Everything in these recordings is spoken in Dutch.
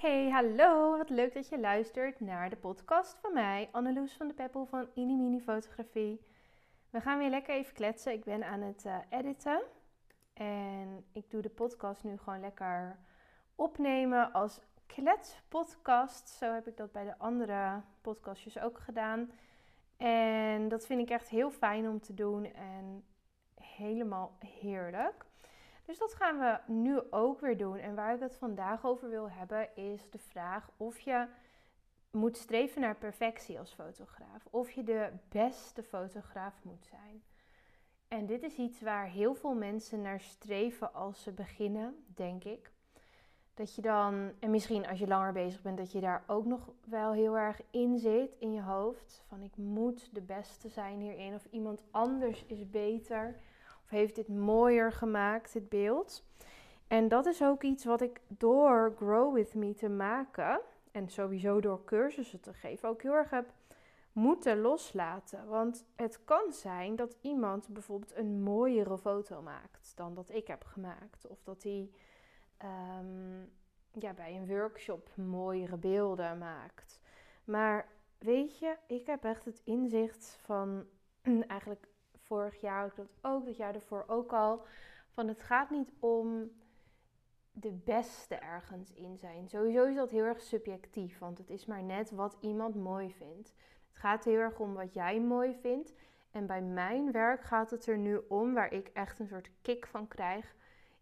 Hey, hallo! Wat leuk dat je luistert naar de podcast van mij, Anneloes van de Peppel van Inimini Fotografie. We gaan weer lekker even kletsen. Ik ben aan het uh, editen en ik doe de podcast nu gewoon lekker opnemen als kletspodcast. Zo heb ik dat bij de andere podcastjes ook gedaan. En dat vind ik echt heel fijn om te doen en helemaal heerlijk. Dus dat gaan we nu ook weer doen. En waar ik het vandaag over wil hebben, is de vraag of je moet streven naar perfectie als fotograaf. Of je de beste fotograaf moet zijn. En dit is iets waar heel veel mensen naar streven als ze beginnen, denk ik. Dat je dan, en misschien als je langer bezig bent, dat je daar ook nog wel heel erg in zit in je hoofd. Van ik moet de beste zijn hierin, of iemand anders is beter heeft dit mooier gemaakt, dit beeld. En dat is ook iets wat ik door Grow With Me te maken en sowieso door cursussen te geven ook heel erg heb moeten loslaten. Want het kan zijn dat iemand bijvoorbeeld een mooiere foto maakt dan dat ik heb gemaakt. Of dat hij ehm, ja, bij een workshop mooiere beelden maakt. Maar weet je, ik heb echt het inzicht van eigenlijk vorig jaar ik dat ook, dat jaar ervoor ook al. Van het gaat niet om de beste ergens in zijn. Sowieso is dat heel erg subjectief, want het is maar net wat iemand mooi vindt. Het gaat heel erg om wat jij mooi vindt. En bij mijn werk gaat het er nu om, waar ik echt een soort kick van krijg,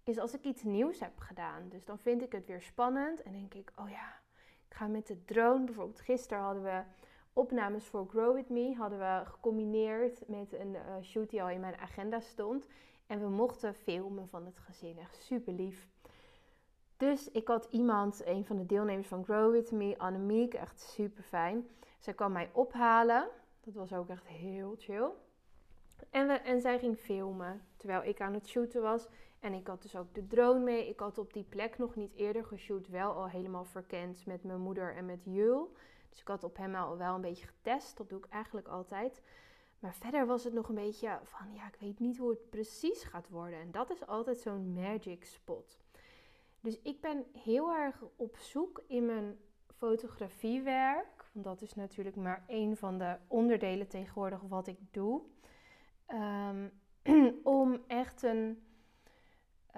is als ik iets nieuws heb gedaan. Dus dan vind ik het weer spannend en denk ik, oh ja, ik ga met de drone. Bijvoorbeeld gisteren hadden we opnames voor Grow With Me hadden we gecombineerd met een uh, shoot die al in mijn agenda stond. En we mochten filmen van het gezin. Echt super lief. Dus ik had iemand, een van de deelnemers van Grow With Me, Annemiek, echt super fijn. Zij kwam mij ophalen. Dat was ook echt heel chill. En, we, en zij ging filmen terwijl ik aan het shooten was. En ik had dus ook de drone mee. Ik had op die plek nog niet eerder geshoot. Wel al helemaal verkend met mijn moeder en met Jul. Dus ik had op hem al wel een beetje getest. Dat doe ik eigenlijk altijd. Maar verder was het nog een beetje van, ja, ik weet niet hoe het precies gaat worden. En dat is altijd zo'n magic spot. Dus ik ben heel erg op zoek in mijn fotografiewerk. Want dat is natuurlijk maar één van de onderdelen tegenwoordig wat ik doe. Um, om echt een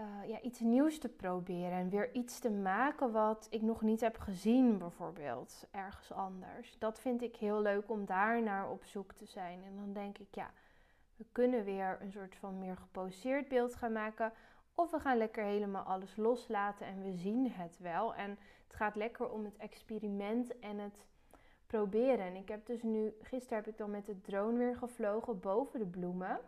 uh, ja, iets nieuws te proberen en weer iets te maken wat ik nog niet heb gezien, bijvoorbeeld ergens anders. Dat vind ik heel leuk om daar naar op zoek te zijn. En dan denk ik, ja, we kunnen weer een soort van meer geposeerd beeld gaan maken. Of we gaan lekker helemaal alles loslaten en we zien het wel. En het gaat lekker om het experiment en het proberen. En ik heb dus nu, gisteren heb ik dan met de drone weer gevlogen boven de bloemen.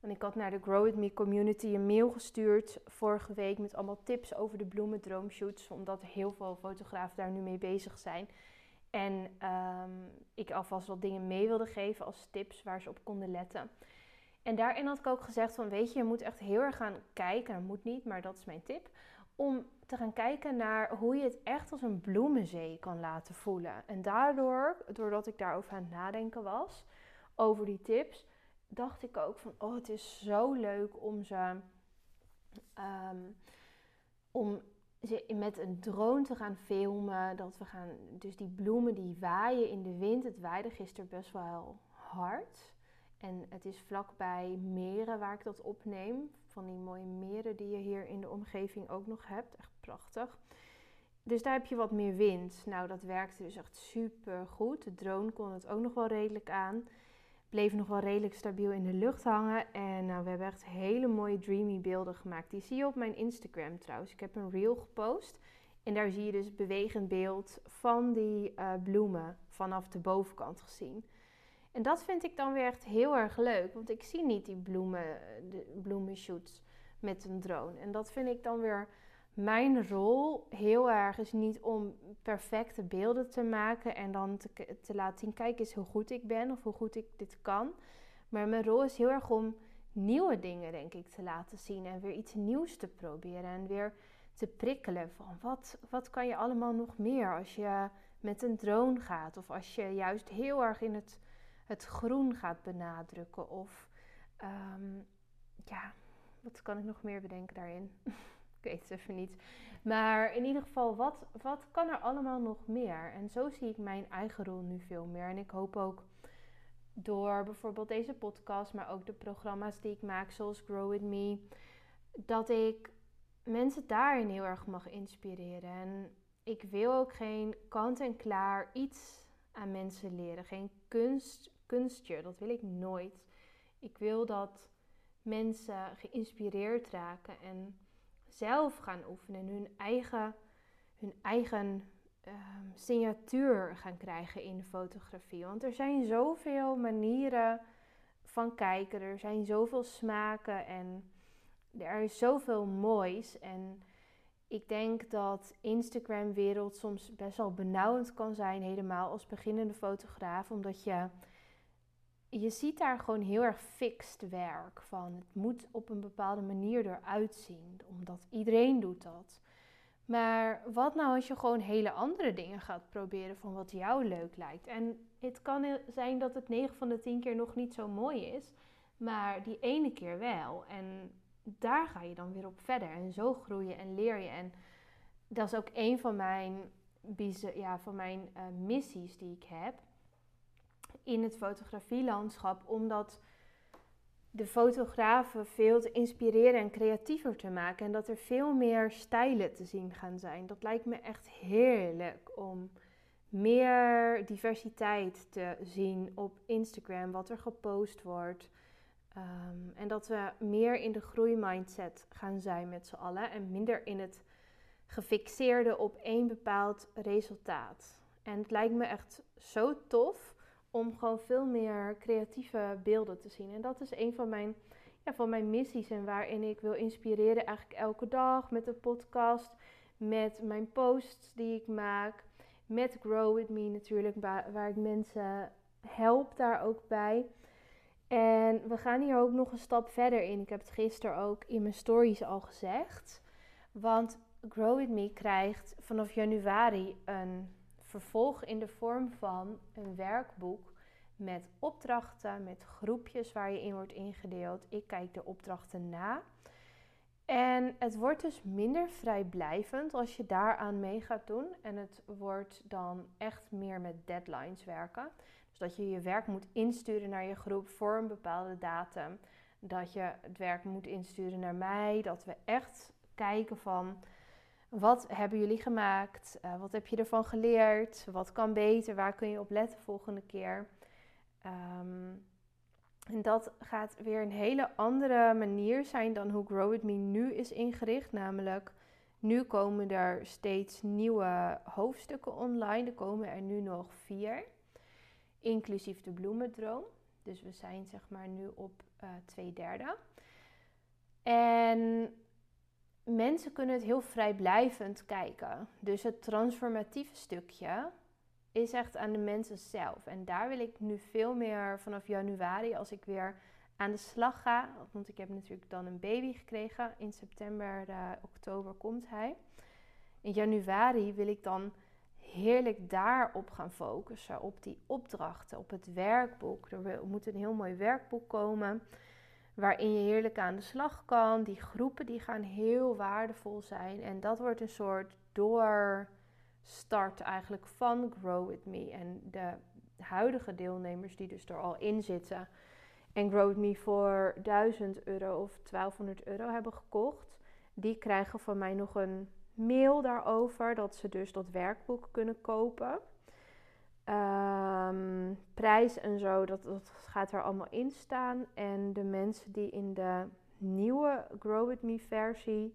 En ik had naar de Grow With Me community een mail gestuurd vorige week met allemaal tips over de bloemendroomshoots. Omdat heel veel fotografen daar nu mee bezig zijn. En um, ik alvast wat dingen mee wilde geven als tips waar ze op konden letten. En daarin had ik ook gezegd van weet je, je moet echt heel erg gaan kijken. Dat moet niet, maar dat is mijn tip. Om te gaan kijken naar hoe je het echt als een bloemenzee kan laten voelen. En daardoor, doordat ik daarover aan het nadenken was, over die tips dacht ik ook van, oh, het is zo leuk om ze, um, om ze met een drone te gaan filmen. Dat we gaan, dus die bloemen die waaien in de wind. Het waaide gisteren best wel hard. En het is vlakbij meren waar ik dat opneem. Van die mooie meren die je hier in de omgeving ook nog hebt. Echt prachtig. Dus daar heb je wat meer wind. Nou, dat werkte dus echt super goed. De drone kon het ook nog wel redelijk aan bleef nog wel redelijk stabiel in de lucht hangen. En nou, we hebben echt hele mooie dreamy beelden gemaakt. Die zie je op mijn Instagram trouwens. Ik heb een reel gepost. En daar zie je dus bewegend beeld van die uh, bloemen vanaf de bovenkant gezien. En dat vind ik dan weer echt heel erg leuk. Want ik zie niet die bloemen, de bloemenshoots met een drone. En dat vind ik dan weer mijn rol heel erg is niet om perfecte beelden te maken en dan te, te, laten zien, kijk eens hoe goed ik ben of hoe goed ik dit kan. Maar mijn rol is heel erg om nieuwe dingen, denk ik, te laten zien en weer iets nieuws te proberen en weer te prikkelen van wat, wat kan je allemaal nog meer als je met een drone gaat of als je juist heel erg in het, het groen gaat benadrukken of um, ja, wat kan ik nog meer bedenken daarin? ik weet het even niet. Maar in ieder geval, wat, wat kan er allemaal nog meer? En zo zie ik mijn eigen rol nu veel meer. En ik hoop ook door bijvoorbeeld deze podcast, maar ook de programma's die ik maak, zoals Grow With Me, dat ik mensen daarin heel erg mag inspireren. En ik wil ook geen kant-en-klaar iets aan mensen leren. Geen kunst, kunstje, dat wil ik nooit. Ik wil dat mensen geïnspireerd raken en zelf gaan oefenen. Hun eigen, hun eigen um, signatuur gaan krijgen in fotografie. Want er zijn zoveel manieren van kijken. Er zijn zoveel smaken en er is zoveel moois. En ik denk dat Instagram-wereld soms best wel benauwend kan zijn, helemaal als beginnende fotograaf, omdat je je ziet daar gewoon heel erg fixed werk van. Het moet op een bepaalde manier eruit zien, omdat iedereen doet dat. Maar wat nou als je gewoon hele andere dingen gaat proberen van wat jou leuk lijkt? En het kan zijn dat het 9 van de 10 keer nog niet zo mooi is, maar die ene keer wel. En daar ga je dan weer op verder. En zo groei je en leer je. En dat is ook een van mijn, ja, van mijn uh, missies die ik heb in het fotografielandschap. Omdat de fotografen veel te inspireren en creatiever te maken. En dat er veel meer stijlen te zien gaan zijn. Dat lijkt me echt heerlijk om meer diversiteit te zien op Instagram, wat er gepost wordt. Ehm, en dat we meer in de groeimindset gaan zijn met z'n allen en minder in het gefixeerde op één bepaald resultaat. En het lijkt me echt zo tof om gewoon veel meer creatieve beelden te zien. En dat is een van mijn, ja, van mijn missies en waarin ik wil inspireren eigenlijk elke dag met de podcast, met mijn posts die ik maak, met Grow With Me natuurlijk, waar, ik mensen help daar ook bij. En we gaan hier ook nog een stap verder in. Ik heb het gisteren ook in mijn stories al gezegd. Want Grow With Me krijgt vanaf januari een vervolg in de vorm van een werkboek met opdrachten, met groepjes waar je in wordt ingedeeld. Ik kijk de opdrachten na. En het wordt dus minder vrijblijvend als je daaraan mee gaat doen. En het wordt dan echt meer met deadlines werken. Dus dat je je werk moet insturen naar je groep voor een bepaalde datum. Dat je het werk moet insturen naar mij. Dat we echt kijken van wat hebben jullie gemaakt? Uh, wat heb je ervan geleerd? Wat kan beter? Waar kun je op letten volgende keer? Um, en dat gaat weer een hele andere manier zijn dan hoe Grow With Me nu is ingericht. Namelijk, nu komen er steeds nieuwe hoofdstukken online. Er komen er nu nog vier, inclusief de bloemendroom. Dus we zijn zeg maar nu op uh, twee derde. En mensen kunnen het heel vrijblijvend kijken. Dus het transformatieve stukje is echt aan de mensen zelf. En daar wil ik nu veel meer vanaf januari, als ik weer aan de slag ga. Want ik heb natuurlijk dan een baby gekregen. In september, uh, oktober komt hij. In januari wil ik dan heerlijk daarop gaan focussen. Op die opdrachten, op het werkboek. Er moet een heel mooi werkboek komen. Waarin je heerlijk aan de slag kan. Die groepen die gaan heel waardevol zijn. En dat wordt een soort door start eigenlijk van Grow With Me. En de huidige deelnemers die dus er al in zitten en Grow With Me voor 1000 euro of 1200 euro hebben gekocht, die krijgen van mij nog een mail daarover dat ze dus dat werkboek kunnen kopen. Um, prijs en zo, dat, dat gaat er allemaal in staan. En de mensen die in de nieuwe Grow With Me versie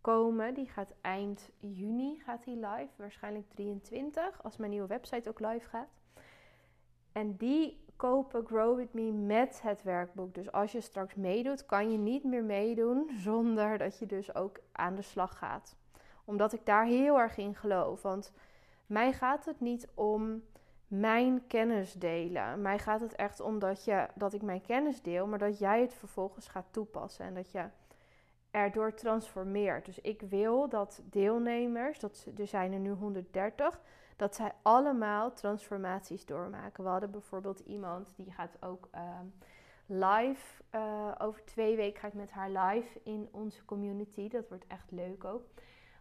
komen. Die gaat eind juni gaat die live, waarschijnlijk 23, als mijn nieuwe website ook live gaat. En die kopen Grow With Me met het werkboek. Dus als je straks meedoet, kan je niet meer meedoen zonder dat je dus ook aan de slag gaat. Omdat ik daar heel erg in geloof. Want mij gaat het niet om mijn kennis delen. Mij gaat het echt om dat, je, dat ik mijn kennis deel, maar dat jij het vervolgens gaat toepassen. En dat je erdoor transformeert. Dus ik wil dat deelnemers, dat, er zijn er nu 130, dat zij allemaal transformaties doormaken. We hadden bijvoorbeeld iemand die gaat ook uh, live. Uh, over twee weken ga ik met haar live in onze community. Dat wordt echt leuk ook.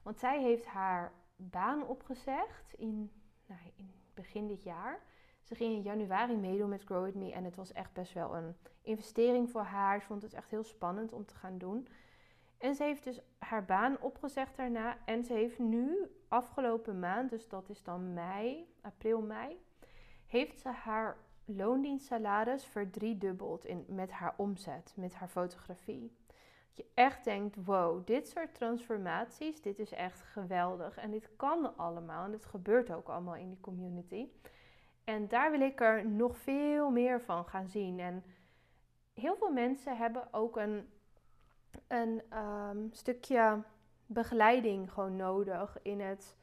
Want zij heeft haar baan opgezegd in, nou, in begin dit jaar. Ze ging in januari meedoen met Grow With Me. En het was echt best wel een investering voor haar. Ze vond het echt heel spannend om te gaan doen. En ze heeft dus haar baan opgezegd daarna. En ze heeft nu, afgelopen maand, dus dat is dan mei, april, mei, heeft ze haar loondienstsalaris verdriedubbeld in, met haar omzet, met haar fotografie. Je echt denkt, wow, dit soort transformaties, dit is echt geweldig. En dit kan allemaal en dit gebeurt ook allemaal in die community. En daar wil ik er nog veel meer van gaan zien. En heel veel mensen hebben ook een, een ehm, stukje begeleiding gewoon nodig in het,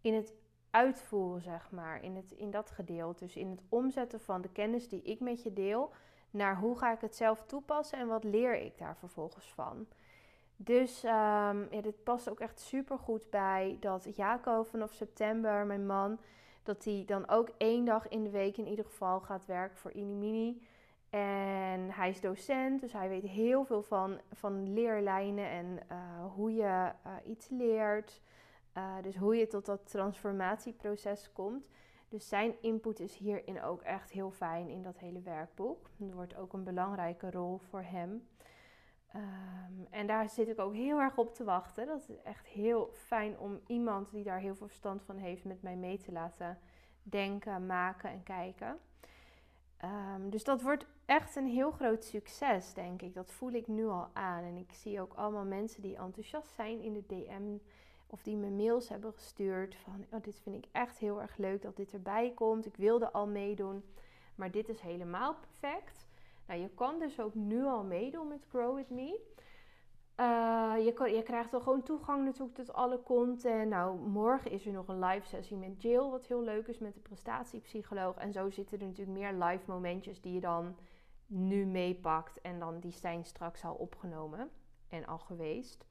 in het uitvoeren, zeg maar, in, het, in dat gedeelte. Dus in het omzetten van de kennis die ik met je deel, naar hoe ga ik het zelf toepassen en wat leer ik daar vervolgens van. Dus um, ja, dit past ook echt super goed bij dat Jaco vanaf september, mijn man, dat hij dan ook één dag in de week in ieder geval gaat werken voor Inimini. En hij is docent, dus hij weet heel veel van, van leerlijnen en uh, hoe je uh, iets leert. Uh, dus hoe je tot dat transformatieproces komt. Dus zijn input is hierin ook echt heel fijn in dat hele werkboek. Er wordt ook een belangrijke rol voor hem. Um, en daar zit ik ook heel erg op te wachten. Dat is echt heel fijn om iemand die daar heel veel verstand van heeft met mij mee te laten denken, maken en kijken. Um, dus dat wordt echt een heel groot succes, denk ik. Dat voel ik nu al aan. En ik zie ook allemaal mensen die enthousiast zijn in de DM of die me mails hebben gestuurd van oh, dit vind ik echt heel erg leuk dat dit erbij komt. Ik wilde al meedoen, maar dit is helemaal perfect. Nou, je kan dus ook nu al meedoen met Grow With Me. Uh, je, je krijgt dan gewoon toegang natuurlijk tot alle content. Nou, morgen is er nog een live sessie met Jill, wat heel leuk is met de prestatiepsycholoog. En zo zitten er natuurlijk meer live momentjes die je dan nu meepakt. En dan die zijn straks al opgenomen en al geweest.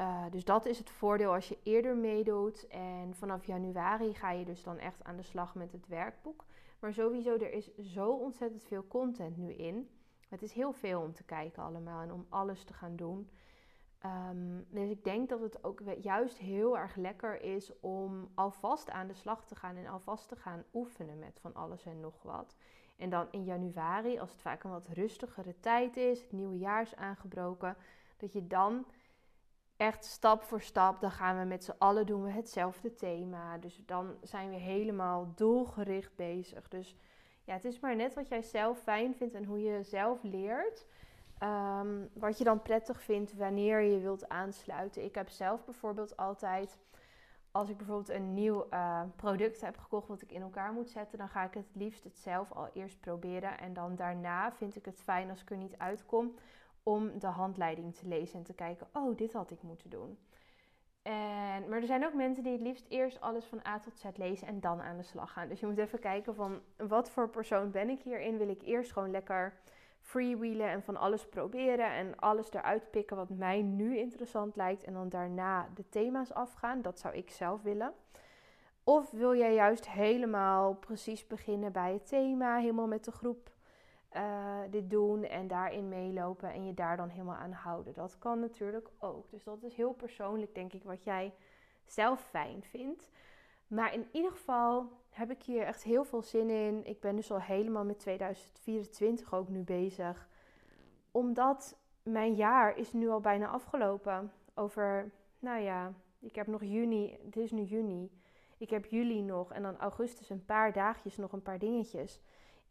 Uh, dus dat is het voordeel als je eerder meedoet. En vanaf januari ga je dus dan echt aan de slag met het werkboek. Maar sowieso, er is zo ontzettend veel content nu in. Het is heel veel om te kijken allemaal en om alles te gaan doen. Um, dus ik denk dat het ook juist heel erg lekker is om alvast aan de slag te gaan en alvast te gaan oefenen met van alles en nog wat. En dan in januari, als het vaak een wat rustigere tijd is, het nieuwe jaar is aangebroken, dat je dan echt stap voor stap, dan gaan we met z'n allen doen we hetzelfde thema. Dus dan zijn we helemaal doelgericht bezig. Dus ja, het is maar net wat jij zelf fijn vindt en hoe je zelf leert. Um, wat je dan prettig vindt wanneer je wilt aansluiten. Ik heb zelf bijvoorbeeld altijd, als ik bijvoorbeeld een nieuw uh, product heb gekocht wat ik in elkaar moet zetten, dan ga ik het liefst het zelf al eerst proberen. En dan daarna vind ik het fijn als ik er niet uitkom om de handleiding te lezen en te kijken, oh, dit had ik moeten doen. En, maar er zijn ook mensen die het liefst eerst alles van A tot Z lezen en dan aan de slag gaan. Dus je moet even kijken van wat voor persoon ben ik hierin. Wil ik eerst gewoon lekker freewheelen en van alles proberen en alles eruit pikken wat mij nu interessant lijkt. En dan daarna de thema's afgaan. Dat zou ik zelf willen. Of wil jij juist helemaal precies beginnen bij het thema, helemaal met de groep uh, dit doen en daarin meelopen en je daar dan helemaal aan houden. Dat kan natuurlijk ook. Dus dat is heel persoonlijk, denk ik, wat jij zelf fijn vindt. Maar in ieder geval heb ik hier echt heel veel zin in. Ik ben dus al helemaal met 2024 ook nu bezig. Omdat mijn jaar is nu al bijna afgelopen. Over, nou ja, ik heb nog juni. Het is nu juni. Ik heb juli nog en dan augustus een paar dagjes nog een paar dingetjes.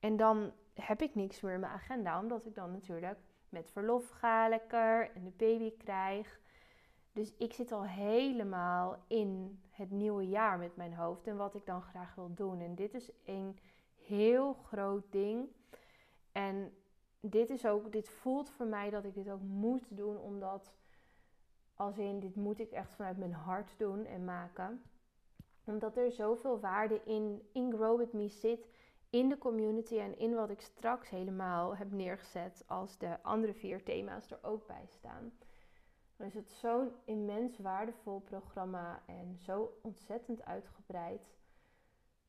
En dan heb ik niks meer in mijn agenda, omdat ik dan natuurlijk met verlof ga lekker en de baby krijg. Dus ik zit al helemaal in het nieuwe jaar met mijn hoofd en wat ik dan graag wil doen. En dit is een heel groot ding. En dit is ook, dit voelt voor mij dat ik dit ook moet doen, omdat als in dit moet ik echt vanuit mijn hart doen en maken. Omdat er zoveel waarde in, in Grow With Me zit in de community en in wat ik straks helemaal heb neergezet als de andere vier thema's er ook bij staan. Dan is het zo'n immens waardevol programma en zo ontzettend uitgebreid.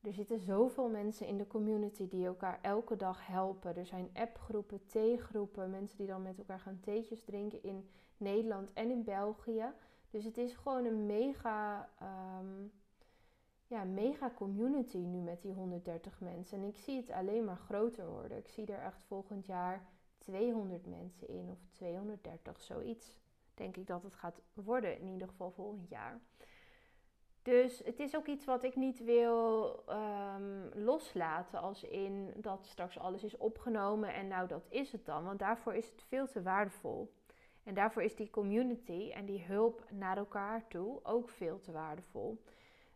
Er zitten zoveel mensen in de community die elkaar elke dag helpen. Er zijn appgroepen, theegroepen, mensen die dan met elkaar gaan theetjes drinken in Nederland en in België. Dus het is gewoon een mega, um, ja, mega community nu met die 130 mensen. En ik zie het alleen maar groter worden. Ik zie er echt volgend jaar 200 mensen in of 230, zoiets. Denk ik dat het gaat worden, in ieder geval volgend jaar. Dus het is ook iets wat ik niet wil um, loslaten als in dat straks alles is opgenomen en nou dat is het dan. Want daarvoor is het veel te waardevol. En daarvoor is die community en die hulp naar elkaar toe ook veel te waardevol.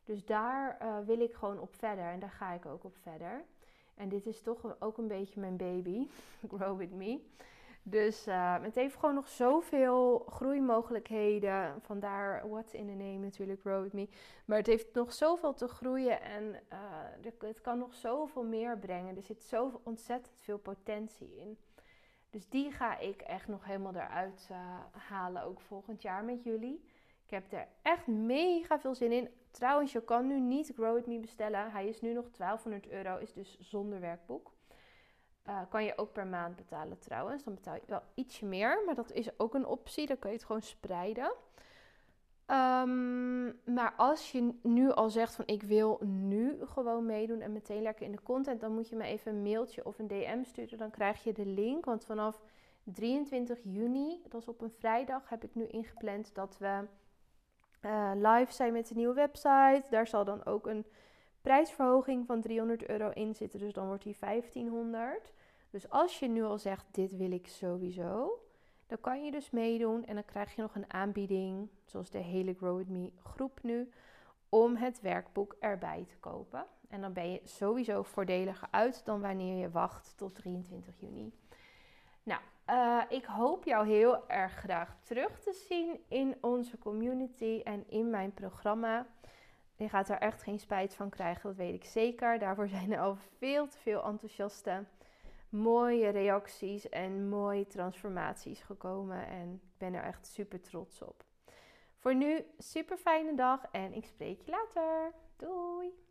Dus daar uh, wil ik gewoon op verder en daar ga ik ook op verder. En dit is toch ook een beetje mijn baby, Grow With Me. Dus uh, het heeft gewoon nog zoveel groeimogelijkheden. Vandaar what's in the name natuurlijk, Grow With Me. Maar het heeft nog zoveel te groeien en uh, het kan nog zoveel meer brengen. Er zit zo ontzettend veel potentie in. Dus die ga ik echt nog helemaal eruit halen, ook volgend jaar met jullie. Ik heb er echt mega veel zin in. Trouwens, je kan nu niet Grow With Me bestellen. Hij is nu nog 1200 euro, is dus zonder werkboek. Uh, kan je ook per maand betalen trouwens. Dan betaal je wel ietsje meer, maar dat is ook een optie. Dan kan je het gewoon spreiden. Um, maar als je nu al zegt van ik wil nu gewoon meedoen en meteen lekker in de content, dan moet je me even een mailtje of een DM sturen. Dan krijg je de link. Want vanaf 23 juni, dat is op een vrijdag, heb ik nu ingepland dat we uh, live zijn met de nieuwe website. Daar zal dan ook een prijsverhoging van 300 euro in zitten. Dus dan wordt die 1500. Dus als je nu al zegt, dit wil ik sowieso, dan kan je dus meedoen en dan krijg je nog een aanbieding, zoals de hele Grow With Me groep nu, om het werkboek erbij te kopen. En dan ben je sowieso voordeliger uit dan wanneer je wacht tot 23 juni. Nou, uh, ik hoop jou heel erg graag terug te zien in onze community en in mijn programma. Je gaat er echt geen spijt van krijgen, dat weet ik zeker. Daarvoor zijn er al veel te veel enthousiaste mooie reacties en mooie transformaties gekomen. En ik ben er echt super trots op. Voor nu, super fijne dag en ik spreek je later. Doei!